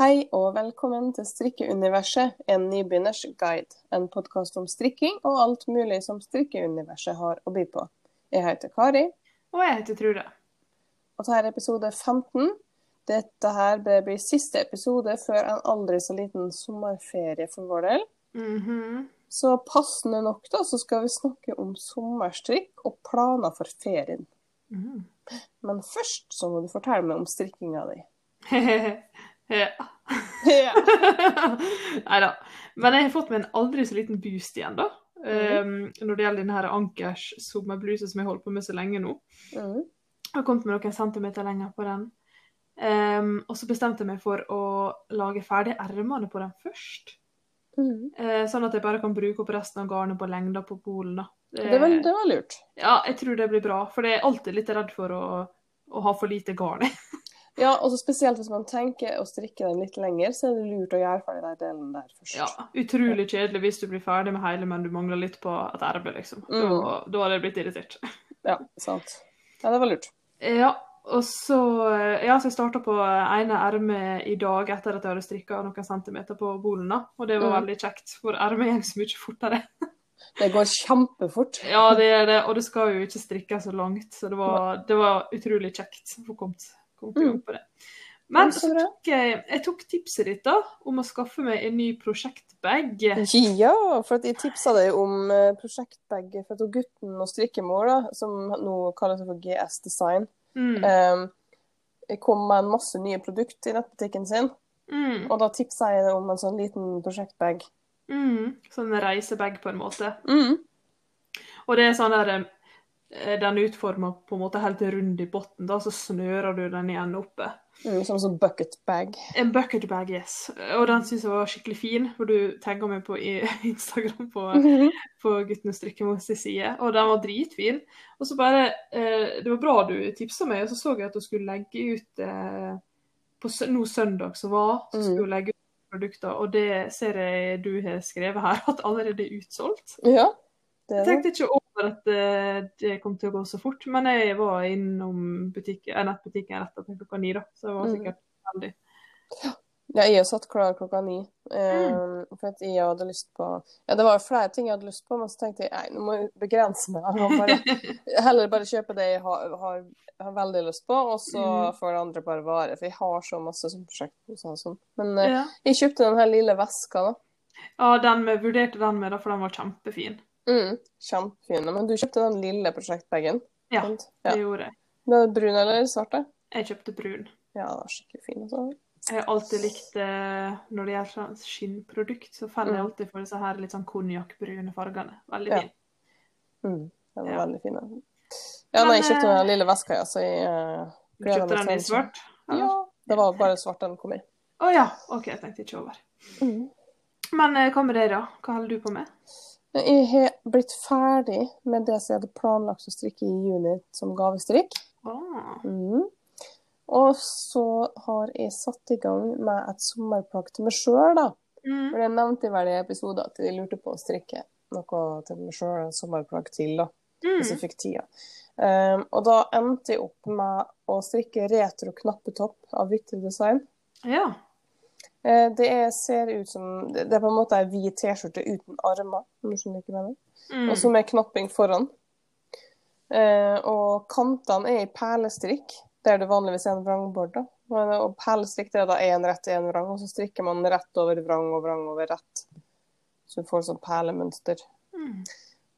Hei og velkommen til Strikkeuniverset, en nybegynners guide. En podkast om strikking og alt mulig som strikkeuniverset har å by på. Jeg heter Kari. Og jeg heter Trude. Og dette er episode 15. Dette her blir siste episode før en aldri så liten sommerferie for vår del. Mm -hmm. Så passende nok da, så skal vi snakke om sommerstrikk og planer for ferien. Mm. Men først så må du fortelle meg om strikkinga di. ja. Nei da. Men jeg har fått meg en aldri så liten boost igjen, da. Mm. Um, når det gjelder denne ankers sommerbluse som jeg holdt på med så lenge nå. Mm. Jeg har kommet med noen centimeter lenger på den. Um, og så bestemte jeg meg for å lage ferdig ermene på den først. Mm. Uh, sånn at jeg bare kan bruke opp resten av garnet på lengda på polen. da. Det, var, det var lurt. Ja, jeg tror det blir bra. For jeg er alltid litt redd for å, å ha for lite garn. Ja, og spesielt hvis man tenker å strikke den litt lenger, så er det lurt å gjøre ferdig den delen der først. ja, utrolig kjedelig hvis du blir ferdig med hele, men du mangler litt på et erbe, liksom. Da, Mm. da hadde jeg blitt irritert. Ja, sant. Ja, det var lurt. Ja, og så Ja, så jeg starta på ene ermet i dag etter at jeg hadde strikka noen centimeter på bolen, da. Og det var Mm. veldig kjekt, for ermet går så mye fortere. Det går kjempefort. Ja, det er det, og det skal jo ikke strikke så langt, så det var, det var utrolig kjekt å få kommet, kommet i gang på det. Men så tok jeg, jeg tok tipset ditt da, om å skaffe meg en ny prosjektbag. Ja, for jeg tipsa deg om eh, prosjektbag for at gutten og strikkemor, da, som nå kaller seg for GS Design, Mm. eh, kom med en masse nye produkt i nettbutikken sin, Mm. og da tipsa jeg deg om en sånn liten prosjektbag. Mm. Sånn reisebag, på en måte. Mm. Og det er sånn der eh, Den er utforma på en måte helt rund i bunnen, da, så snører du den igjen oppe. Mm, som en sånn bucket bag. En bucket bag, yes. Og den syns jeg var skikkelig fin, for du tagga meg på Instagram på, på Guttenes og strikkemors side, og den var dritfin. Og så bare eh, Det var bra du tipsa meg, og så så jeg at hun skulle legge ut eh, På nå søndag som var, så skulle hun legge ut produkter, og det ser jeg du har skrevet her, at allerede er utsolgt. Ja, det Jeg er det. tenkte ikke over at eh, det kom til å gå så fort, men jeg var innom butikk, eh, nettbutikken rett etter klokka ni, da, så jeg var Mm. sikkert heldig. Ja, jeg er satt klar klokka ni. eh, For at jeg hadde lyst på Ja, det var flere ting jeg hadde lyst på, men så tenkte jeg nei, nå må jeg begrense meg. Jeg bare, heller bare kjøpe det jeg har, har, har veldig lyst på, og så Mm. får det andre bare vare. For jeg har så masse sånn prosjekt. sånn. Men uh, Ja. jeg kjøpte den her lille veska, da. ja, den vi vurderte den med, da, for den var kjempefin. Mm, Kjempefin. Men du kjøpte den lille prosjektbagen? Ja, sant? det ja. gjorde jeg. Den er brun eller svart? da? Jeg kjøpte brun. Ja, den var skikkelig fin. Også. Jeg har alltid likt eh, Når det gjelder sånn skinnprodukt, så faller jeg Mm. alltid for disse her litt sånn konjakkbrune fargene. Veldig Ja. fin. Mm, den var Ja. veldig fin. den. Ja, nei, jeg kjøpte den lille veska, ja, så jeg uh, Du kjøpte den i svart? Ja, det var bare svart den kom i. Å ja. OK, jeg tenkte ikke over. Mm. Men eh, hva med deg, da? Hva holder du på med? Jeg har blitt ferdig med det som jeg hadde planlagt å strikke i juni som gavestrikk. Ah. Mm. Og så har jeg satt i gang med et sommerplagg til meg sjøl, da. Mm. For det nevnte jeg vel i episoden at jeg lurte på å strikke noe til meg sjøl, en sommerplagg til, da. Hvis jeg Mm. fikk tida. Um, og da endte jeg opp med å strikke retro knappetopp av Victor Design. Ja. Eh, Det er, ser ut som Det er på en måte ei hvit T-skjorte uten armer, om du skjønner hva mener. Mm. Og så med knapping foran. Eh, og kantene er i perlestrikk, der det vanligvis er en vrangbord. da. Og perlestrikk det er da én rett én vrang, og så strikker man rett over vrang og vrang over rett. Så du får sånn perlemønster. Mm.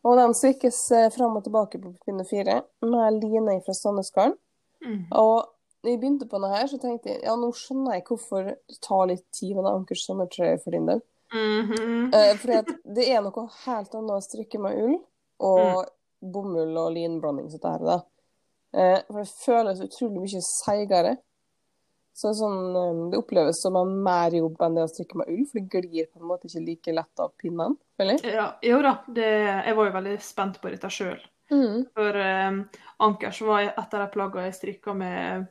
Og den strikkes eh, fram og tilbake på pinne fire med line fra Sandnesgarden. Mm. Og når jeg begynte på denne her, så tenkte jeg ja, nå skjønner jeg hvorfor det tar litt tid med det Ankers sommertrøye for din del. Mhm. Eh, fordi at det er noe helt annet å strikke med ull og bomull og linblanding. Der. Eh, for det føles utrolig mye seigere. Så sånn, eh, det oppleves som en mer jobb enn det å strikke med ull, for det glir på en måte ikke like lett av pinnen. Ja, jo da, det, jeg var jo veldig spent på dette sjøl. Mm. For eh, Ankers var et av de plaggene jeg strikka med eh,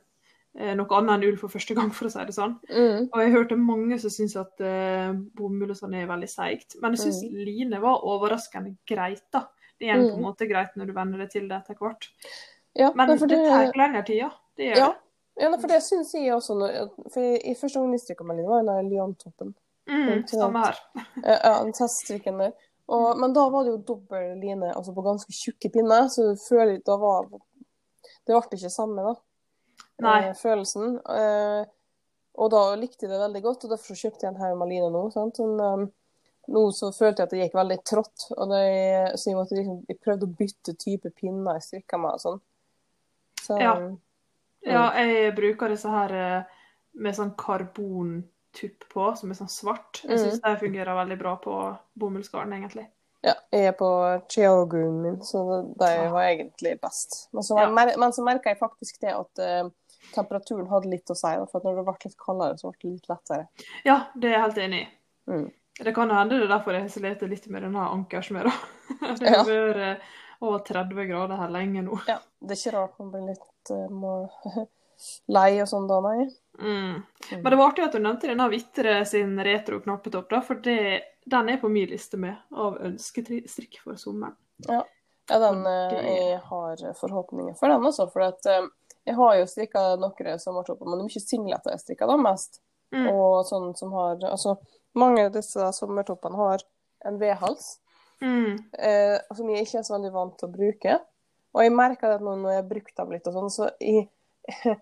noe annet enn ull for første gang, for å si det sånn. Mm. Og jeg hørte mange som syns at uh, bomull og sånn er veldig seigt. Men jeg syns line var overraskende greit, da. Det er på en Mm. måte greit når du venner deg til det etter hvert. Ja, Men det det, tar lengre tid, ja. Det gjør ja, det. Ja, for det syns jeg også. For jeg, i første gang jeg strikka Malin, var den der Lyon-toppen. Mm, samme her. Eh, Ja, teststrikken der. Og, men da var det jo dobbel line, altså på ganske tjukke pinner, så du føler da var Det ble ikke samme, da. Nei. Eh, følelsen. Eh, og da likte jeg det veldig godt, og derfor så kjøpte jeg en haug med line nå. sant? Sånn, nå så følte jeg at det gikk veldig trått, og det, så jeg, måtte liksom, jeg prøvde å bytte type pinner jeg strikka med og sånn. Så, Ja. Ja, jeg bruker disse her eh, med sånn karbontupp på, som er sånn svart. Jeg syns det fungerer veldig bra på bomullsgarn, egentlig. Ja, jeg er på cheogoon min, så det, det var egentlig best. Men så, Ja. mer, men så merka jeg faktisk det at eh, temperaturen hadde litt å si. For når det ble litt kaldere, så ble det litt lettere. Ja, det er jeg helt enig i. Mm. Det kan hende det er derfor jeg sliter litt med denne ankersmøra. Det Ja. har vært eh, over 30 grader her lenge nå. Ja, Det er ikke rart man blir litt eh, må, lei og sånn da, nei. Mm. Men det var artig at du nevnte denne Vitre sin retro-knappetopp, da, for det, den er på min liste med av ønskestrikk for sommeren. Ja, den eh, jeg har forhåpninger for den også. For at jeg har jo strikka noen sommertopper, men det er mye singleter jeg strikker da mest. Mm. Og sånn som har Altså, mange av disse sommertoppene har en V-hals. Mm. eh, som jeg ikke er så veldig vant til å bruke. Og jeg merker at nå når jeg har brukt dem litt og sånn, så jeg,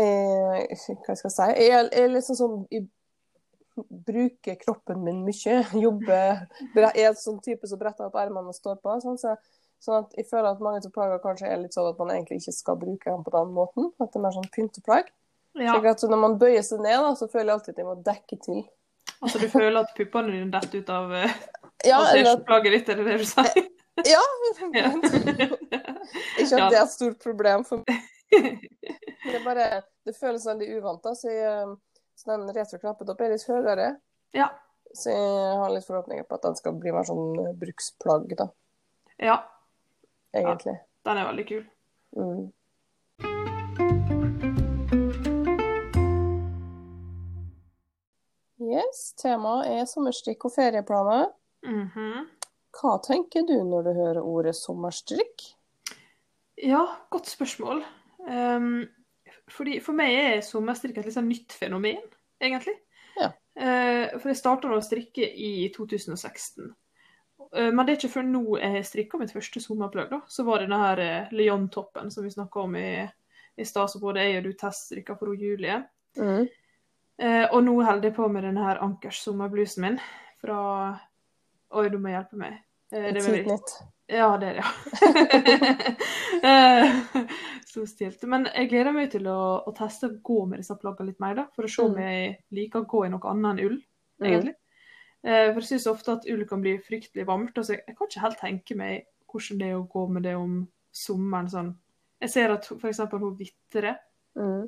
eh, Hva skal jeg si? Jeg er, er sånn jeg bruker kroppen min mye. Jobber Jeg er sånn type som bretter opp ermene og står på. Sånn, så, sånn at jeg føler at mange av plaggene kanskje er litt sånn at man egentlig ikke skal bruke dem på den måten. At det er mer sånn pynteplagg. Ja, Så når man bøyer seg ned, da, så føler jeg alltid at jeg må dekke til. altså du føler at puppene dine detter ut av uh, Ja, eller plagget ditt, er det det du sier? Ja! Ja. Ikke at det er et stort problem for meg. Det, bare, det føles veldig uvant. da, Så, jeg, så den retro-knappetopp er litt høyere. Ja. Så jeg har litt forhåpninger på at den skal bli mer sånn eh, bruksplagg, da, ja, egentlig. den er veldig kul. Mm. Yes, temaet er sommerstrikk og ferieplaner. Mhm. Hva tenker du når du hører ordet sommerstrikk? Ja, godt spørsmål. Um, fordi For meg er sommerstrikk et litt sånn nytt fenomen, egentlig. Ja. Uh, for jeg starta å strikke i 2016. Eh, men det er ikke før nå jeg har strikka mitt første sommerplagg. da. Så var det denne her eh, Leon-toppen som vi snakka om i, i stad, som både jeg og du teststrikka for Julie. Mm. Eh, og nå holder jeg på med denne her Ankers sommerblusen min fra Oi, du må hjelpe meg. Eh, det er vel- Tidnytt. ja, det er det, ja. Eh, Så stilt. Men jeg gleder meg til å, å teste å gå med disse plaggene litt mer, da, for å se om Mm. jeg liker å gå i noe annet enn ull, Mm. egentlig. Eh, For jeg syns ofte at ull kan bli fryktelig varmt. Altså, jeg kan ikke helt tenke meg hvordan det er å gå med det om sommeren sånn. Jeg ser at eksempel hun Vitre Mm.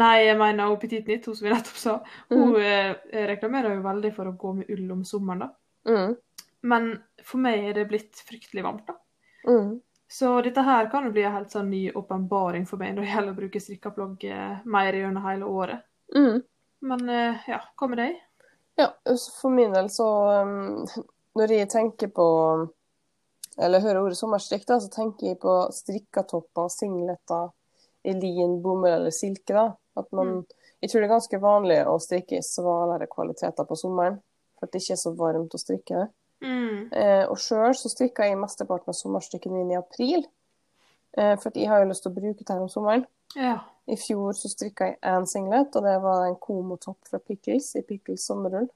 Nei, jeg mener hun Petit Nytt, hun som vi nettopp sa. Mm. Hun eh, reklamerer jo veldig for å gå med ull om sommeren, da. Mm. Men for meg er det blitt fryktelig varmt, da. Mm. Så dette her kan jo bli en helt sånn ny åpenbaring for meg når det gjelder å bruke strikkeplagg eh, mer gjennom hele året. Mm. Men eh, ja, hva med deg? Ja, for min del så um, Når jeg tenker på Eller hører ordet sommerstrikk, da, så tenker jeg på strikkatopper, singleter elin, lin, bomull eller silke. da. At man, Mm. Jeg tror det er ganske vanlig å strikke i svalere kvaliteter på sommeren. For at det ikke er så varmt å strikke. Mm. Eh, og sjøl så strikker jeg mesteparten av sommerstrikken min i april. Eh, for jeg har jo lyst til å bruke det her om sommeren. Ja. I fjor så strikka jeg én singlet, og det var en Komo-topp fra Pickles i Pickles sommerrull.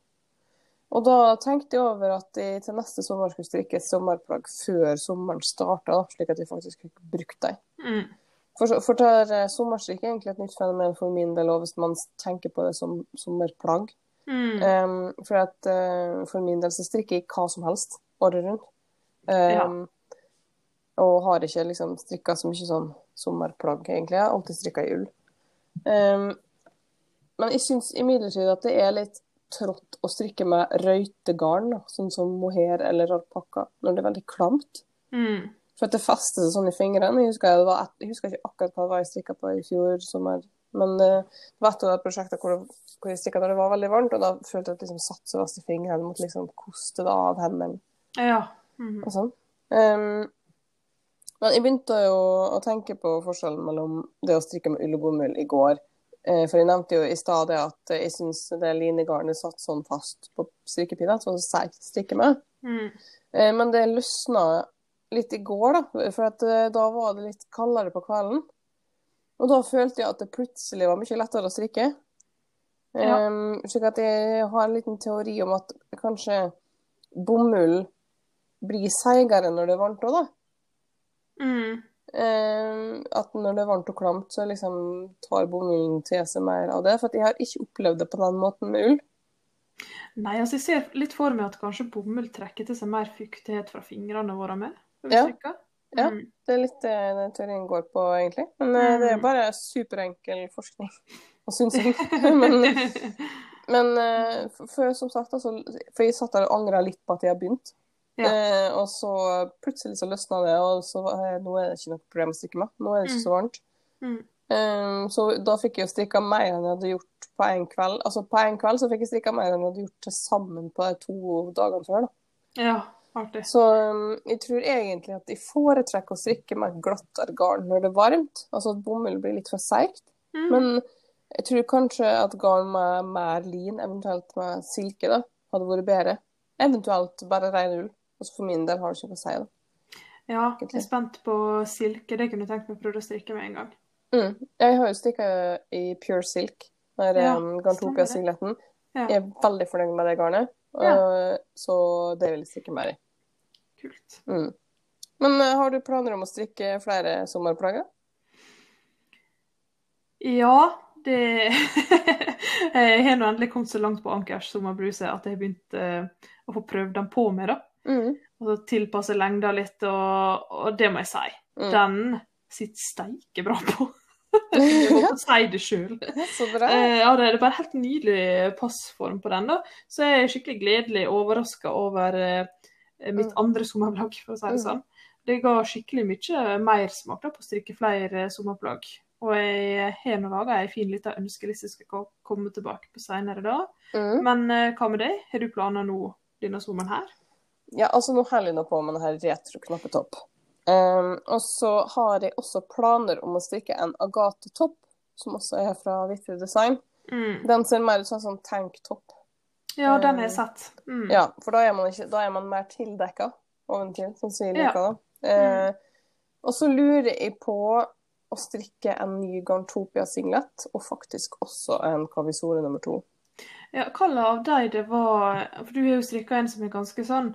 Og da tenkte jeg over at jeg til neste sommer skulle strikke et sommerplagg før sommeren starta, slik at jeg faktisk fikk brukt dem. Mm. For, for der, eh, sommerstrikk er egentlig et nytt fenomen for min del, hvis man tenker på det som sommerplagg. Mm. Um, for, at, uh, for min del så strikker jeg hva som helst året rundt. Um, Og har ikke liksom strikka så mye sånn sommerplagg, egentlig. Jeg har alltid strikka i ull. Um, men jeg syns imidlertid at det er litt trått å strikke med røytegarn, da, sånn som mohair eller alpakka, når det er veldig klamt. Mm. For at det fester seg sånn i fingrene. Jeg husker, et, jeg husker ikke akkurat hva det var jeg strikka på i fjor sommer, men uh, det var et av de prosjektene hvor, hvor jeg strikka når det var veldig varmt, og da følte jeg at det liksom satt så fast i fingrene, måtte liksom koste det av hendene Ja. Mm. og sånn. Um, Men jeg begynte jo å tenke på forskjellen mellom det å strikke med ull og bomull i går. Eh, For jeg nevnte jo i stad at jeg syns det linegarnet satt sånn fast på strikkepinna, så seigt å strikke med. Mm. Eh, Men det løsna litt i går, da. For eh, da var det litt kaldere på kvelden. Og da følte jeg at det plutselig var mye lettere å strikke. Ja. Um, slik at jeg har en liten teori om at kanskje bomull blir seigere når det er varmt òg, da. Mm. Um, at når det er varmt og klamt, så liksom tar bomullen til seg mer av det. For jeg har ikke opplevd det på den måten med ull. Nei, altså jeg ser litt for meg at kanskje bomull trekker til seg mer fuktighet fra fingrene våre med. Ja. Mm. Ja. Det er litt det den teorien går på, egentlig. Men eh, det er Mm. bare superenkel forskning og synsing. men men for, for som sagt, altså, for jeg satt der og angra litt på at jeg har begynt. Ja. Eh, og så plutselig så løsna det, og så eh, nå er det ikke noe problem å strikke meg. Nå er det ikke så varmt. Mm. Eh, så da fikk jeg jo strikka mer enn jeg hadde gjort på en kveld. Altså på en kveld så fikk jeg strikka mer enn jeg hadde gjort til sammen på de to dagene før. da. Ja, artig. Så um, jeg tror egentlig at jeg foretrekker å strikke med glattere garn når det er varmt. Altså at bomull blir litt for seigt. Mm. Men jeg tror kanskje at garn med mer lin, eventuelt med silke, da, hadde vært bedre. Eventuelt bare rein ull. Altså for min del har det ikke noe å si. da. ja, jeg er spent på silke. Det kunne jeg tenkt meg å prøve å strikke med en gang. Mm. Jeg har jo strikka i pure silk, der Ja, um, stemmer Garntopia-singleten. Ja. Jeg er veldig fornøyd med det garnet, og, så det vil jeg strikke mer i. Kult. Mm. Men uh, har du planer om å strikke flere sommerplagger? Ja, det Jeg har nå endelig kommet så langt på Ankers sommerbluse at jeg har begynt eh, å få prøvd den på meg, da. Mm. Og så tilpasse lengda litt, og, og det må jeg si. Mm. Den sitter steike bra på. jeg må si det sjøl. Eh, ja, det er bare helt nydelig passform på den, da. Så jeg er skikkelig gledelig overraska over eh, mitt Mm. andre sommerplagg, for å si det Mm. sånn. Det ga skikkelig mye mersmak på å strikke flere sommerplagg. Og jeg har nå laga ei fin lita ønskeliste jeg skal komme tilbake på seinere da. Mm. Men eh, hva med deg? Har du planer nå denne sommeren her? Ja, altså nå holder jeg nå på med denne retro-knappetopp. Um, og så har jeg også planer om å strikke en Agathe-topp, som også er fra Vittig Design. Mm. Den ser mer ut som en sånn tanktopp. Ja, den har jeg sett. Mm. Ja, for da er man, ikke, da er man mer tildekka oventil, sånn som Ja. liker det. mm. og så lurer jeg på å strikke en ny Garntopia-singlet, og faktisk også en Kavisore nummer to. Ja, hva av de det var For du har jo strikka en som er ganske sånn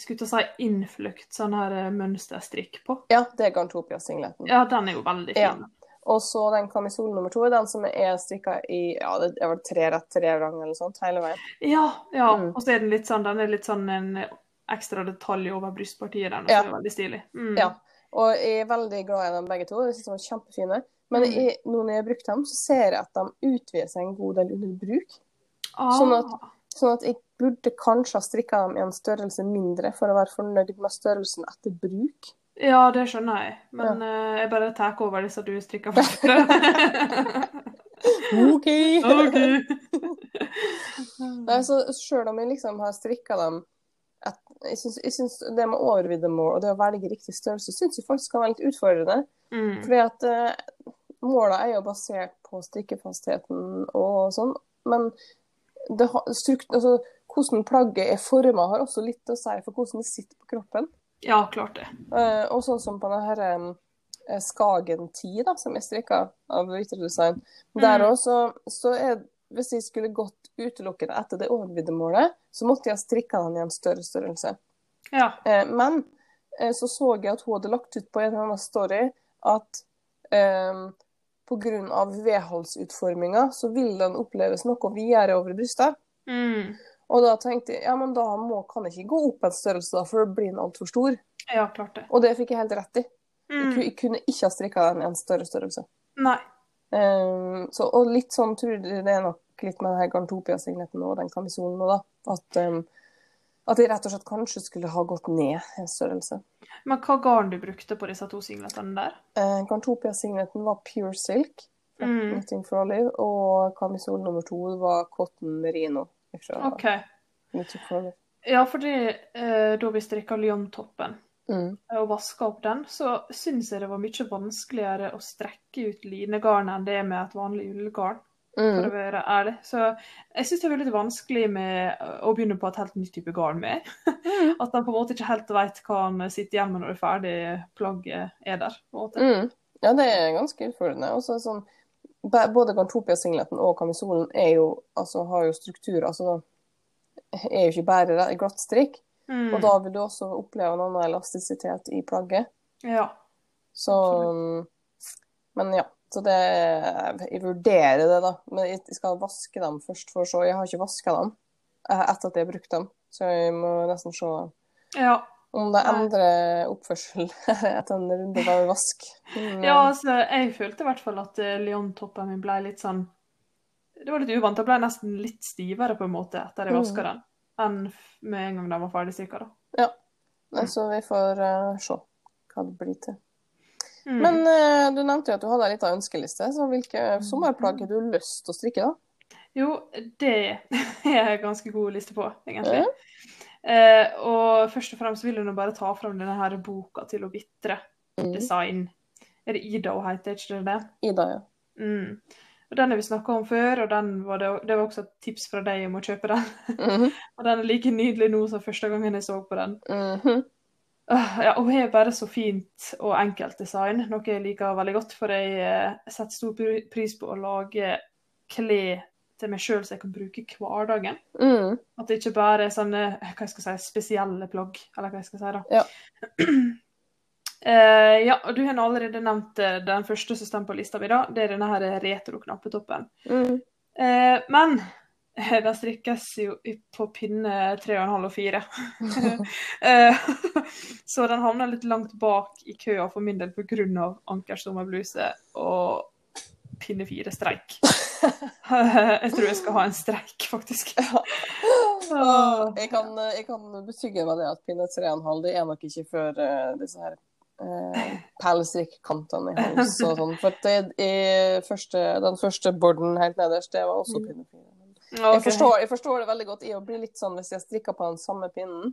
skulle til å si innflukt, sånn her eh, mønsterstrikk på. Ja, det er Gantopia-singleten. Ja, den er jo veldig Ja. fin. Og så den kamisolen nummer to den som er strikka i ja, det er vel tre rett tre vrang eller sånt hele veien. Ja, ja. Mm. Og så er den litt sånn, den er litt sånn en ekstra detalj over brystpartiet, den, og Ja. så er veldig stilig. Mm. Ja. Og jeg er veldig glad i dem begge to. Jeg synes de er kjempefine. Men Mm. jeg, nå når jeg har brukt dem, så ser jeg at de utvider seg en god del under bruk. Ah, Sånn at- Sånn at jeg burde kanskje ha strikka dem i en størrelse mindre for å være fornøyd med størrelsen etter bruk. Ja, det skjønner jeg. Men eh, jeg bare tar over disse du strikker først. OK! OK. Nei, så selv om jeg liksom har strikka dem et, jeg, syns, jeg syns det med overviddemål og det å velge riktig størrelse syns jeg faktisk kan være litt utfordrende. Mm. Fordi at uh, måla er jo basert på strikkefastheten og sånn, men det har, strukt, altså, hvordan plagget er forma, har også litt å si for hvordan det sitter på kroppen. Ja, klart det. Eh, og sånn som på denne her Skagen 10, da, som jeg strikka av Vitre Design. Der Mm. så, så er Hvis jeg skulle gått utelukkende etter det overviddemålet, så måtte jeg ha strikka den i en større størrelse. Ja. Eh, men eh, så så jeg at hun hadde lagt ut på en eller annen story at eh, pga. vedholdsutforminga så vil den oppleves noe videre over brystet. Mm. Og da tenkte jeg ja, men da må, kan jeg ikke gå opp en størrelse, da, for da blir den altfor stor. ja, klart det. Og det fikk jeg helt rett i. Mm. jeg kunne ikke ha strikka den i en større størrelse. Nei. Um, så, og litt sånn tror jeg det er nok litt med den her Garntopia-signeten og den kamisolen nå, da. At, um, at jeg rett og slett kanskje skulle ha gått ned en størrelse. Men hva garn du brukte på disse to singletene der? Uh, Garntopia-signeten var pure silk, Mm. Knitting for Olive, og kamisol nummer to var cotton merino. Fra OK. Knitting for Olive. Ja, fordi eh, da vi strikka Lyon-toppen, Mm. og vaska opp den, så syns jeg det var mye vanskeligere å strekke ut linegarnet enn det er med et vanlig ullgarn, for å Mm. være ærlig. Så jeg syns det er litt vanskelig med å begynne på et helt nytt type garn med. Mm. At han på en måte ikke helt vet hva han sitter igjen med når det ferdige plagget er der. Mm. Ja, det er ganske utfordrende. Og så er det sånn, både Gantopia-singleten og kamisolen er jo, altså, har jo struktur. Altså, er jo ikke bare re- glatt strikk. Mm. Og da vil du også oppleve en annen elastisitet i plagget. Ja. Så Men ja. Så det Jeg vurderer det, da. Men jeg skal vaske dem først, for så Jeg har ikke vaska dem eh, etter at jeg har brukt dem, så jeg må nesten se Ja. Om det endrer oppførsel etter en runde med vask. Men, ja, altså, jeg følte i hvert fall at eh, Leon-toppen min ble litt sånn Det var litt uvant. Det ble nesten litt stivere på en måte etter jeg Mm. vaska den, enn med en gang den var ferdig strikka. da. Nei, Så vi får uh, se hva det blir til. Mm. Men uh, du nevnte jo at du hadde ei lita ønskeliste, så hvilke sommerplagg har du lyst til å strikke, da? Jo, det er en ganske god liste på, egentlig. Eh, og først og fremst vil hun bare ta fram denne her boka til å vitre Mm. design. Er det Ida hun heter, er ikke det? Ida, ja. Mm. Og Den har vi snakka om før, og den var det, det var også et tips fra deg om å kjøpe den. Mhm, Og den er like nydelig nå som første gangen jeg så på den. mhm. Åh, ja, og Hun har bare så fint og enkelt design, noe jeg liker veldig godt. For jeg eh, setter stor pris på å lage klær til meg sjøl som jeg kan bruke i hverdagen. Mm. At det ikke bare er sånne hva jeg skal si, spesielle plagg, eller hva jeg skal si. da. Ja. uh, ja, og Du har allerede nevnt eh, den første som står på lista mi. da. Det er denne her retro-knappetoppen. Mm. Uh, men eh, den strikkes jo på pinne 3,5 og 4. fire. så den havner litt langt bak i køa for min del pga. Ankers sommerbluse og pinne fire streik jeg tror jeg skal ha en streik, faktisk. Ja. jeg kan, jeg kan betrygge meg det at pinne 3,5 det er nok ikke før uh, disse her uh, perlestrikkantene i hals og sånn. For det, i første, den første borden helt nederst, det var også pinne 4. Jeg, forstår, jeg forstår det veldig godt. i å bli litt sånn hvis jeg strikker på den samme pinnen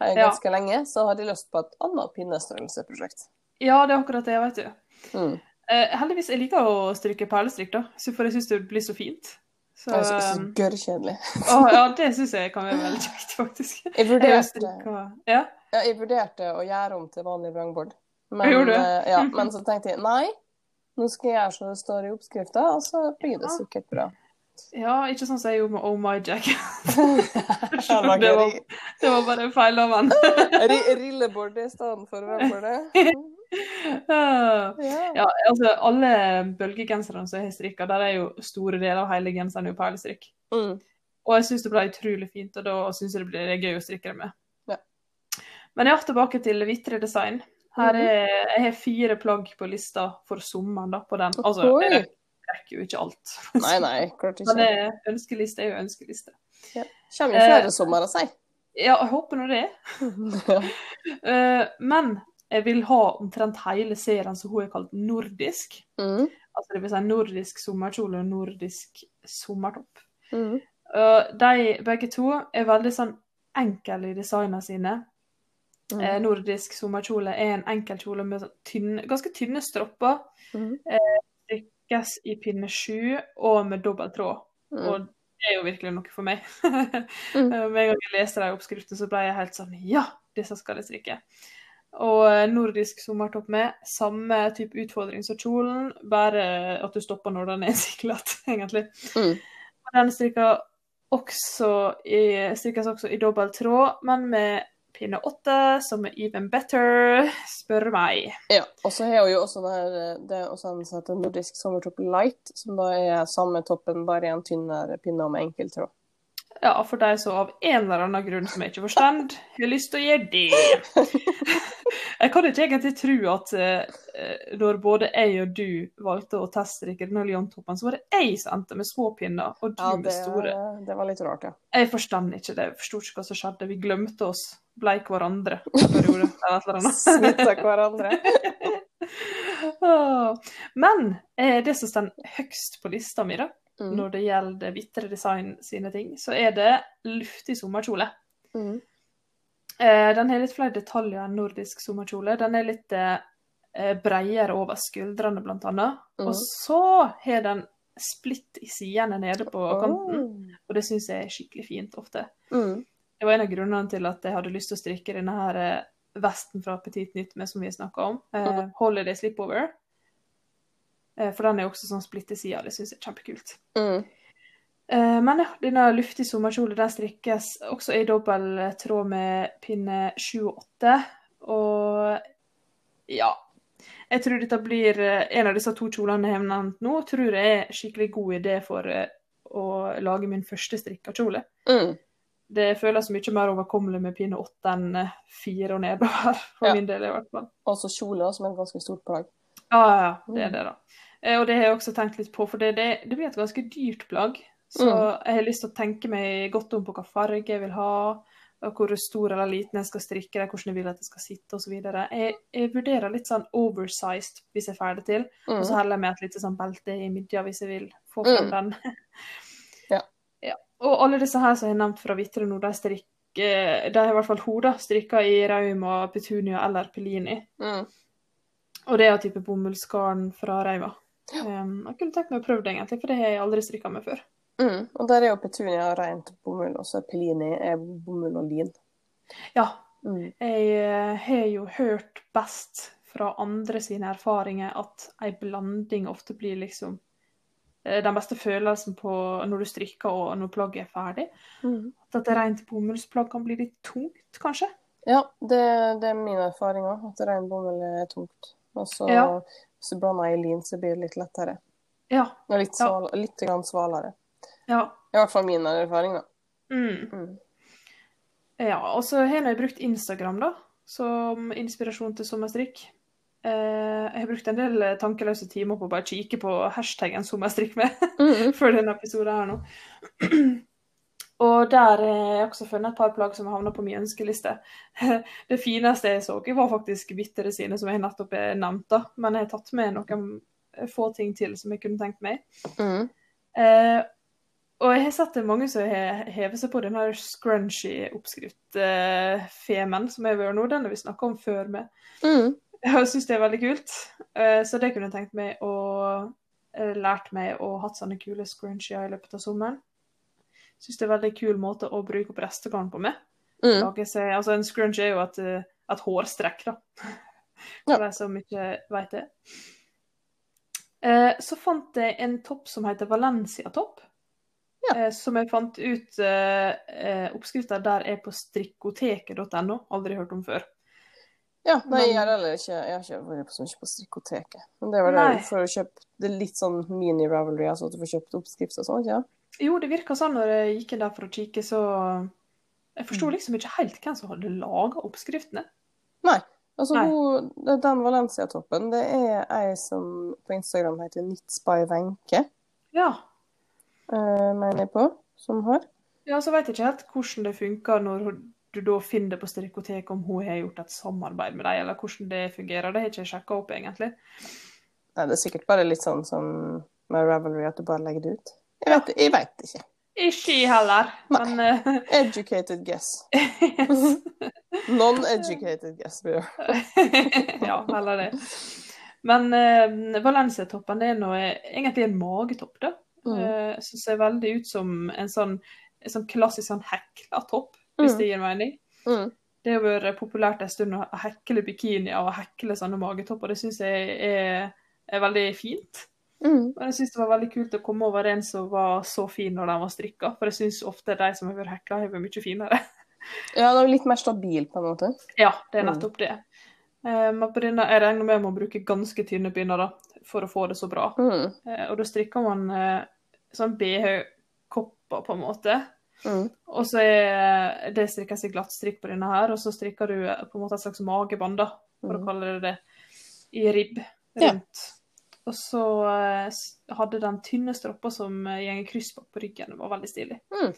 her Ja. ganske lenge, så har de lyst på et annet pinnestørrelseprosjekt. Ja, det er akkurat det, vet du. Mm. Eh, heldigvis jeg liker å stryke perlestrikk, da, for jeg syns det blir så fint. Så, Det er så, så um, gørrkjedelig. å, ja, det syns jeg kan være veldig kjekt, faktisk. Jeg vurderte, Ja. ja, jeg vurderte å gjøre om til vanlig vrangbord. Men, eh, ja, men så tenkte jeg nei, nå skal jeg gjøre som det står i oppskrifta, og så blir det sikkert bra. ja, ikke sånn som jeg gjorde med Oh My Jack. Det var det, var, bare feil av han. Rillebord i stedet for vrangbordet. Ja, Ja. altså alle bølgegenserne som jeg har strikka, der er jo store deler av hele genseren jo perlestrikk. Mm. Og jeg syns det ble utrolig fint, og da syns jeg det blir gøy å strikke det med. Ja. Men ja, tilbake til Vitre design. Her Mhm. er, jeg har fire plagg på lista for sommeren da, på den. Altså, jeg rekker jo ikke alt. Nei, nei, klart Men ikke. det, ønskeliste er jo ønskeliste. Kommer jo flere sommer, si. Ja, jeg håper nå det. Ja. Eh, men jeg vil ha omtrent hele serien som hun har kalt nordisk. Mm. Altså det vil si nordisk sommerkjole og nordisk sommertopp. Mm. Og de begge to er veldig sånn enkle i designene sine. Mm. Eh, nordisk sommerkjole er en enkel kjole med sånn tynne, ganske tynne stropper. Mm. Strikkes i pinne sju og med dobbel tråd. Mm. Og det er jo virkelig noe for meg. Mm. Eh, Med en gang jeg leste de oppskriftene, så ble jeg helt sånn Ja, disse skal jeg strikke. Og eh, nordisk sommertopp med samme type utfordring som kjolen, bare at du stopper når den er siklet, egentlig. Mm. Den strikkes også også i dobbel tråd, men med pinne åtte, som er even better, spør meg. Ja, og så har hun jo også det det er også en som heter nordisk sommertopp light, som da er samme toppen, bare i en tynnere pinne med enkel tråd. Ja, for de som av en eller annen grunn som jeg ikke forstår, har lyst til å gjøre det. Jeg kan ikke egentlig tro at uh, når både jeg og du valgte å teststrikke denne leontoppen, så var det jeg som endte med små pinner, og du Ja, med det, store. det var litt rart, ja. Jeg forstår ikke det. Jeg forsto ikke hva som skjedde. Vi glemte oss. Bleik hverandre. Smitta hverandre. Ah. Men eh, det som står høgst på lista mi, da, Mm. når det gjelder Vitre Design sine ting, så er det luftig sommerkjole. Mm. Eh, den har litt flere detaljer enn nordisk sommerkjole. Den er litt eh, bredere over skuldrene, blant annet. Mm. Og så har den splitt i sidene nede på kanten, og det syns jeg er skikkelig fint ofte. Mm. Det var en av grunnene til at jeg hadde lyst til å strikke denne her eh, vesten fra Petit Nytt med som vi snakka om. Eh, Mhm. Holiday Slipover. Eh, for den er også sånn splittesida, det syns jeg er kjempekult. Mm. Eh, men ja, denne luftige sommerkjolen den strikkes også i dobbel tråd med pinne 7 og 8. Og ja Jeg tror dette blir eh, en av disse to kjolene jeg har nevnt nå, tror jeg er skikkelig god idé for eh, å lage min første strikka kjole. Mm. Det føles mye mer overkommelig med pinne 8 enn eh, 4 og nedover, for Ja. min del i hvert fall. Også kjole, som er et ganske stort plagg. Ja, ja, det er det, da. Eh, Og det har jeg også tenkt litt på, for det, det, det blir et ganske dyrt plagg. Så Mm. jeg har lyst til å tenke meg godt om på hva farge jeg vil ha, hvor stor eller liten jeg skal strikke det, hvordan jeg vil at det skal sitte osv. Jeg, jeg vurderer litt sånn oversized hvis jeg får det til, og så Mm. heller jeg med et lite sånn belte i midja hvis jeg vil få fram Mm. den. Ja. ja. Og alle disse her som jeg har nevnt fra Vitre nå, de strikker De har i hvert fall hoder strikka i Rauma, Petunia eller Pelini. Mm. Og det er type bomullsgarn fra Reima. Um, jeg kunne tenkt meg å prøve det, egentlig, for det har jeg aldri strikka med før. Mm. Og der er jo petunia rent bomull, og så er pelini er bomull og lin. Ja, Mm. jeg eh, har jo hørt best fra andre sine erfaringer at ei blanding ofte blir liksom eh, den beste følelsen på når du strikker og når plagget er ferdig. Mm. At et rent bomullsplagg kan bli litt tungt, kanskje. Ja, det, det er min erfaring òg, at ren bomull er tungt. Og så Ja. hvis du blander i lin, så blir det litt lettere. Ja. Og litt, Ja. litt grann svalere. Ja. I hvert fall min erfaring, da. Mm. Mm. Ja, og så har jeg brukt Instagram da, som inspirasjon til sommerstrikk. Eh, jeg har brukt en del eh, tankeløse timer på å bare kikke på hashtaggen sommerstrikk med Mm. før denne episoden her nå. og der har jeg også funnet et par plagg som havna på min ønskeliste. Det fineste jeg så, var faktisk bittere sine, som jeg nettopp nevnte. Men jeg har tatt med noen få ting til som jeg kunne tenkt meg. Mm. Eh, og jeg har sett det mange som har hevet seg på den her scrunchy-oppskrift-femen som jeg har vært nå. Den har vi snakka om før med. Mm. Jeg syns det er veldig kult. Eh, så det kunne jeg tenkt meg å eh, lært meg å hatt sånne kule scrunchier i løpet av sommeren. Syns det er en veldig kul måte å bruke opp restegarn på med. Mm. Seg, altså En scrunchie er jo et, eh, et hårstrekk, da. Ja. For de som ikke veit det. Så fant jeg en topp som heter Valencia-topp. Ja. Eh, som jeg fant ut eh, eh, Oppskrifta der er på strikkoteket.no. Aldri hørt om før. Ja, nei, Men- jeg har ikke, jeg har ikke vært på så mye på strikkoteket. Men det var det for å kjøpe Det er litt sånn mini-ravelry, altså at du får kjøpt oppskrift og sånn, ikke Jo, det virka sånn når jeg gikk inn der for å kikke, så Jeg forsto Mm. liksom ikke helt hvem som hadde laga oppskriftene. Nei. Altså, Nei. hun, den Valencia-toppen, det er ei som på Instagram heter Knits by Wenche, Ja. Eh, mener jeg på, som har. ja, så veit jeg ikke helt hvordan det funker når du da finner det på Strikoteket, om hun har gjort et samarbeid med deg, eller hvordan det fungerer. Det har jeg ikke sjekka opp, egentlig. Nei, det er sikkert bare litt sånn som med Ravelry, at du bare legger det ut. Jeg vet, jeg vet ikke. Ikke jeg heller, Nei. men eh, Educated guess. Non-educated guess blir det. Ja, heller det. Men uh, Valencia-toppen det er noe, egentlig en magetopp, da. Mm. Eh, som ser veldig ut som en sånn, en sånn klassisk sånn hekla topp, hvis Mm. det gir mening. Mm. Det har vært populært en stund å hekle bikinier og hekle sånne magetopper. Det syns jeg er, er veldig fint. Mm. Men jeg syns det var veldig kult å komme over en som var så fin når den var strikka. For jeg syns ofte de som har vært hekla, har vært mye finere. Ja, det er litt mer stabil, på en måte. Ja, det er Mm. nettopp det. Eh, Men på denne, jeg regner med å bruke ganske tynne pinner da, for å få det så bra. Mm. Eh, Og da strikker man sånn BH-kopper, på en måte. Mm. Og så er det strikkes i glattstrikk på denne her, og så strikker du eh, på en måte et slags magebånd, da, for å Mm. kalle det det, i ribb Ja. rundt. Og så eh, hadde den tynne stropper som går kryss på ryggen. Det var veldig stilig. Mm.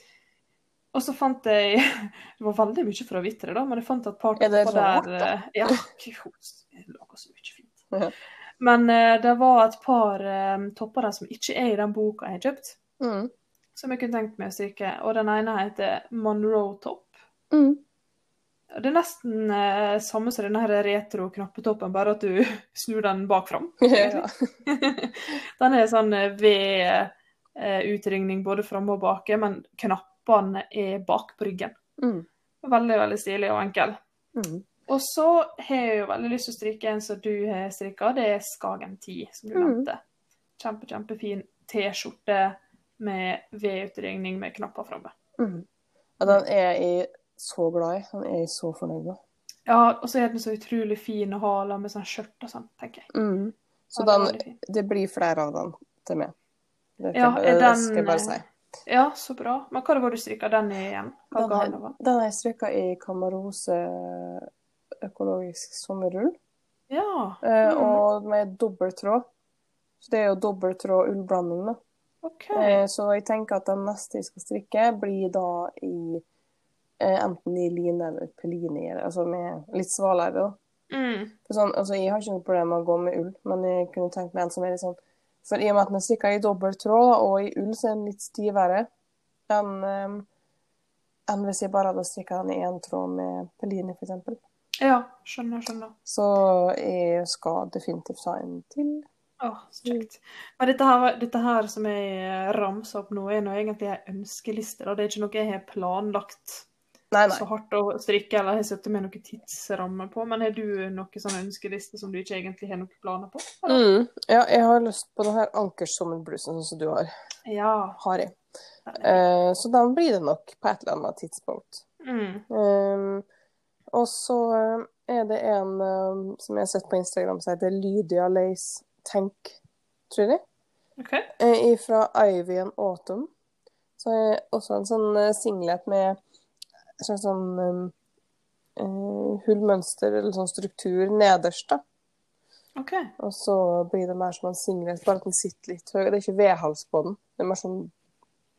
Og så fant jeg Det var veldig mye fra Vitre, da, men jeg fant et par Er det topper der? Ja, Ja, jeg lager så mye fint. Men eh, det var et par eh, topper der som ikke er i den boka jeg har kjøpt, Mm. som jeg kunne tenkt meg å stryke. Og den ene heter Monroe Top. Mm. Det er nesten eh, samme som denne retro knappetoppen, bare at du snur den bak fram. Ja. den er sånn V-utringning både framme og bake, men knappene er bak på ryggen. Mm. Veldig, veldig stilig og enkel. Mm. Og så har jeg jo veldig lyst til å strikke en som du har strikka, det er Skagen 10, som du Mm. nevnte. Kjempe, kjempefin T-skjorte med V-utringning med knapper framme. Mm. Ja, den er jeg så glad i. Den er jeg så fornøyd med. Ja, og så er den så utrolig fin å ha med sånn skjørt og sånn, tenker jeg. Mm. Så den, det blir flere av den til meg. Det, Ja, er det skal jeg bare si. Ja, så bra. Men hva det du strikka den i igjen? Hva Den var? den har jeg strikka i Kamarose økologisk sommerull. Ja. Mm. Og med dobbelttråd. Så det er jo dobbelttråd ullblanding, da. OK. Eh, så jeg tenker at den neste jeg skal strikke, blir da i eh, enten i line eller pelini, altså med litt svalere, da. Mm. Sånn, altså, jeg har ikke noe problem med å gå med ull, men jeg kunne tenkt meg en som er litt sånn For i og med at den er strikka i dobbelttråd, og i ull, så er den litt stivere enn um, enn hvis jeg bare hadde strikka den i én tråd med Pelini, f.eks. Ja, skjønner, skjønner. Så jeg skal definitivt ha en til. Å, så kjekt. Men dette her, dette her som jeg ramser opp nå, er nå egentlig ei ønskeliste. Da. Det er ikke noe jeg har planlagt Nei, nei. så hardt å strikke, eller har satt med noen tidsramme på. Men har du noen sånne ønskelister som du ikke egentlig har noen planer på? Mm. Ja, jeg har lyst på den her ankersommerblusen som du har. Ja. har jeg. Uh, så den blir det nok på et eller annet tidspunkt. Mm. Um, og så eh, er det en um, som jeg har sett på Instagram som heter Lydia Lace Tank, tror jeg. OK. Eh, fra Ivy and Autumn. Så er også en sånn eh, singlet med en slags sånn um, eh, hullmønster eller sånn struktur nederst, da. ok. Og så blir det mer som en singlet, bare at den sitter litt høyere. Det er ikke V-hals på den. Det er mer sånn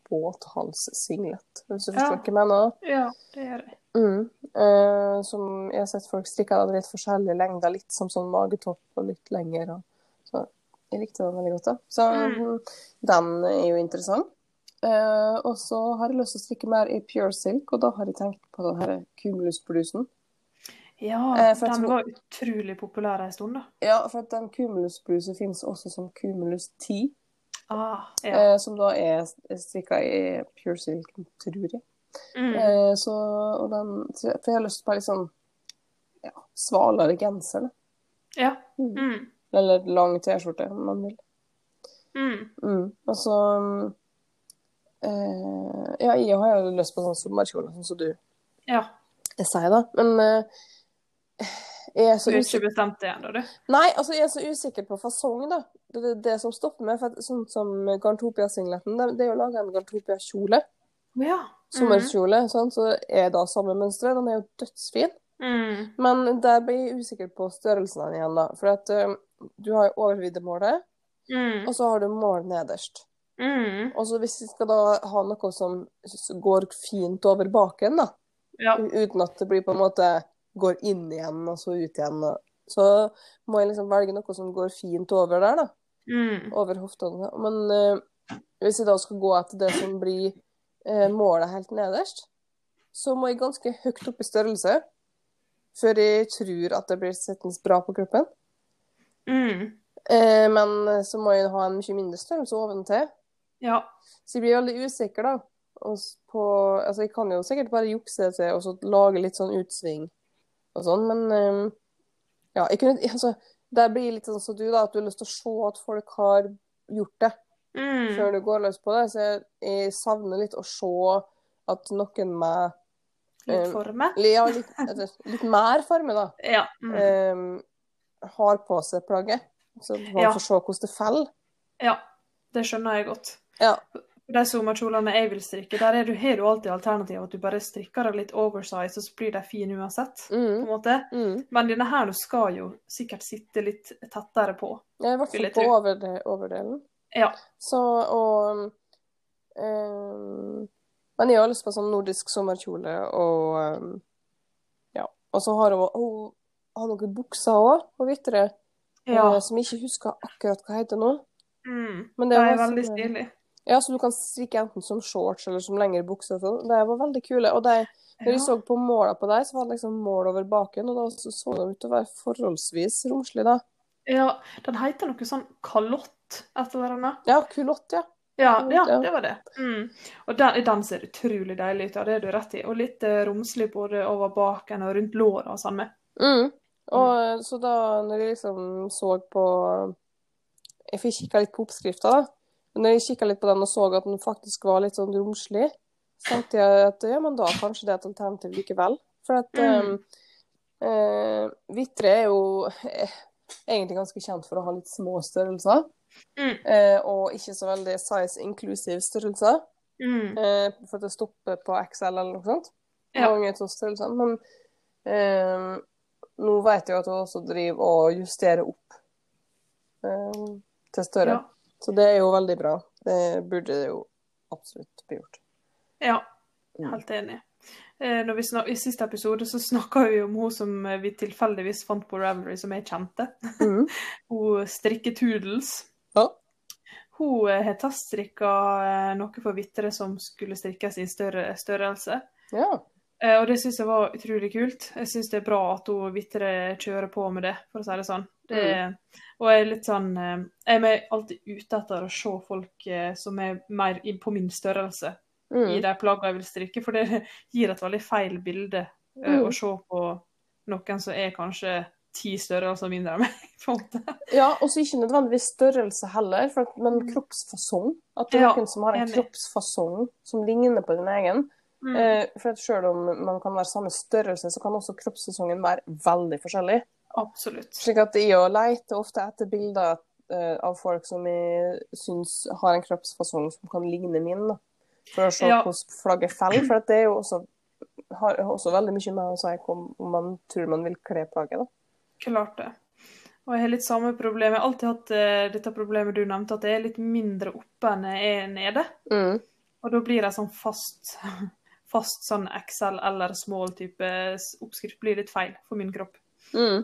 båthals-singlet, hvis du forstår Ja. hva jeg mener. Ja, det gjør jeg. Mm. Eh, som jeg har sett folk strikke av litt forskjellige lengder, litt som sånn magetopp og litt lengre. Så jeg likte den veldig godt. da. Så Mm. den er jo interessant. Eh, og så har jeg lyst til å strikke mer i pure silk, og da har jeg tenkt på den her kumulusblusen. Ja, Eh, den var utrolig populær en stund, da. Ja, for at den kumulusblusen finnes også som cumulus 10, Ah, ja. eh, som da er strikka i pure silk, tror jeg. Mm. Eh, så, og den, for jeg har lyst på litt sånn ja, svalere genser. Ja. Mm. Mm. Eller lang T-skjorte, om man vil. Mm. Mm. Og så eh, Ja, jeg har jo lyst på sånn sommerkjole, sånn som du Ja. sier, da. Men eh, jeg er så Du er ikke bestemt det ennå, du? Nei, altså, jeg er så usikker på fasong, da. Det er det, det som stopper meg. For at, sånn som Garntopia-singleten, det, det er jo laga en Garntopia-kjole. Ja. Sommerkjole, sånn, så er da samme mønster. Den er jo dødsfin. Mm. Men der blir jeg usikker på størrelsen igjen, da. For at eh, du har jo overviddemålet, Mm. og så har du mål nederst. Mm. Og så hvis vi skal da ha noe som går fint over baken, da, Ja. uten at det blir på en måte går inn igjen og så ut igjen, så må jeg liksom velge noe som går fint over der, da. Mm. Over hoftene. Men eh, hvis jeg da skal gå etter det som blir eh, målet helt nederst, så må jeg ganske høyt opp i størrelse før jeg tror at det blir sittende bra på kroppen. Mm. Eh, men så må jeg ha en mye mindre størrelse oventil. Ja. Så jeg blir veldig usikker, da. På, altså, jeg kan jo sikkert bare jukse det til og så lage litt sånn utsving og sånn, men eh, ja, kunne, altså, det blir litt sånn som du, da, at du har lyst til å se at folk har gjort det Mm. før du går løs på det. Så jeg, jeg savner litt å se at noen med Litt eh, forme. ja, litt, altså, litt mer forme, da, Ja. Mm. Um, har på seg plagget. Så man Ja. får se hvordan det faller. ja. Det skjønner jeg godt. Ja. De sommerkjolene jeg vil strikke, der er du, har du alltid alternativet at du bare strikker dem litt oversize, og så blir de fine uansett. på Mm, en måte. mm. Men denne her skal jo sikkert sitte litt tettere på. Ja, I hvert fall på overdelen. Ja. Så, og um, Men jeg har lyst på sånn nordisk sommerkjole, og um, Ja. Og så har hun, hun har noen bukser òg, på Vitre, Ja. eh, som jeg ikke husker akkurat hva heter nå. Mm. Men Det det er veldig stilig. Ja, så du kan strikke enten som shorts eller som lengre bukser. og sånn. De var veldig kule. Og de Når vi Ja. så på måla på deg, så var det liksom mål over baken, og da så, så det ut til å være forholdsvis romslig, da. Ja, den heter noe sånn kalott, et eller annet. Ja, kulott, ja. Ja, ja, det var det. Mm. Og den, den ser utrolig deilig ut, ja, det er du rett i. Og litt eh, romslig både over baken og rundt låra og sånn med. Mm. Og så da når jeg liksom så på Jeg fikk kikka litt på oppskrifta, da. Men når jeg kikka litt på den og så at den faktisk var litt sånn romslig, så tenkte jeg at ja, men da kanskje det er et alternativ likevel. For at Mm. eh, eh, Vitre er jo eh, egentlig ganske kjent for å ha litt små størrelser. Mm. Eh, og ikke så veldig size inclusive størrelser. Mm. Eh, for at det stopper på XL eller noe sånt. Ja. Mange størrelser. Men nå vet jeg jo at hun også driver og justerer opp til større. Ja. Så det er jo veldig bra. Det burde det jo absolutt bli gjort. ja, Mm. helt enig. Eh, når vi I siste episode så snakka vi om hun som eh, vi tilfeldigvis fant på Ravelry, som jeg kjente. Mm. Hun strikketudels. Ja. Hun eh, har teststrikka noe for Vitre som skulle strikkes i større størrelse. ja. Eh, Og det syns jeg var utrolig kult. Jeg syns det er bra at hun Vitre kjører på med det, for å si det sånn. Det, Og jeg er litt sånn eh, Jeg er alltid ute etter å se folk eh, som er mer på min størrelse i Mm. de plaggene jeg vil strikke, for det gir et veldig feil bilde Mm. å se på noen som er kanskje ti størrelser mindre enn meg. på en måte. ja og så ikke nødvendigvis størrelse heller, men kroppsfasong. At det er noen som har en kroppsfasong som ligner på din egen. Mm. Eh, for selv om man kan være samme størrelse, så kan også kroppssesongen være veldig forskjellig. Absolutt. Slik at jeg og leter ofte etter bilder eh, av folk som jeg syns har en kroppsfasong som kan ligne min, da. For å se Ja. hvordan flagget faller. For det er jo også, har også veldig mye med å si om, om man tror man vil kle plagget, da. Klart det. Og jeg har litt samme problem. Jeg har alltid hatt uh, dette problemet du nevnte, at det er litt mindre oppe enn jeg er nede. Mm. Og da blir jeg sånn fast, fast sånn Excel eller small type oppskrift blir litt feil for min kropp. Mm.